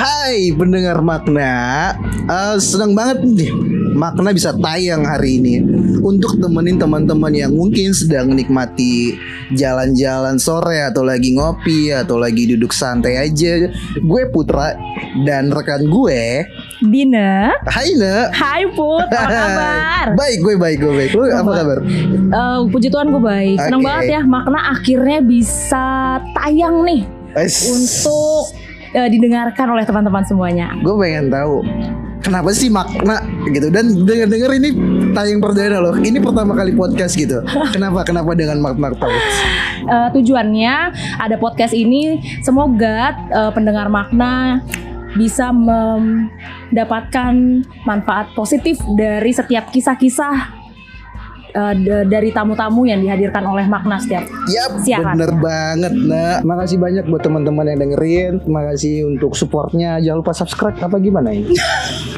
Hai pendengar makna, uh, senang banget nih makna bisa tayang hari ini untuk temenin teman-teman yang mungkin sedang menikmati jalan-jalan sore atau lagi ngopi atau lagi duduk santai aja. Gue Putra dan rekan gue Dina. Hai Ne. Hai Put, apa kabar? baik gue baik gue baik. Lu apa kabar? Uh, puji Tuhan gue baik. Senang Oke. banget ya makna akhirnya bisa tayang nih Es, untuk uh, didengarkan oleh teman-teman semuanya. gue pengen tahu kenapa sih makna gitu dan denger-denger ini tayang perdana loh. Ini pertama kali podcast gitu. Kenapa? Kenapa dengan makna Talks? Uh, tujuannya ada podcast ini semoga uh, pendengar makna bisa mendapatkan manfaat positif dari setiap kisah-kisah uh, dari tamu-tamu yang dihadirkan oleh makna setiap Yap, Siaran. bener banget nah. Makasih banyak buat teman-teman yang dengerin. Makasih untuk supportnya. Jangan lupa subscribe apa gimana ini?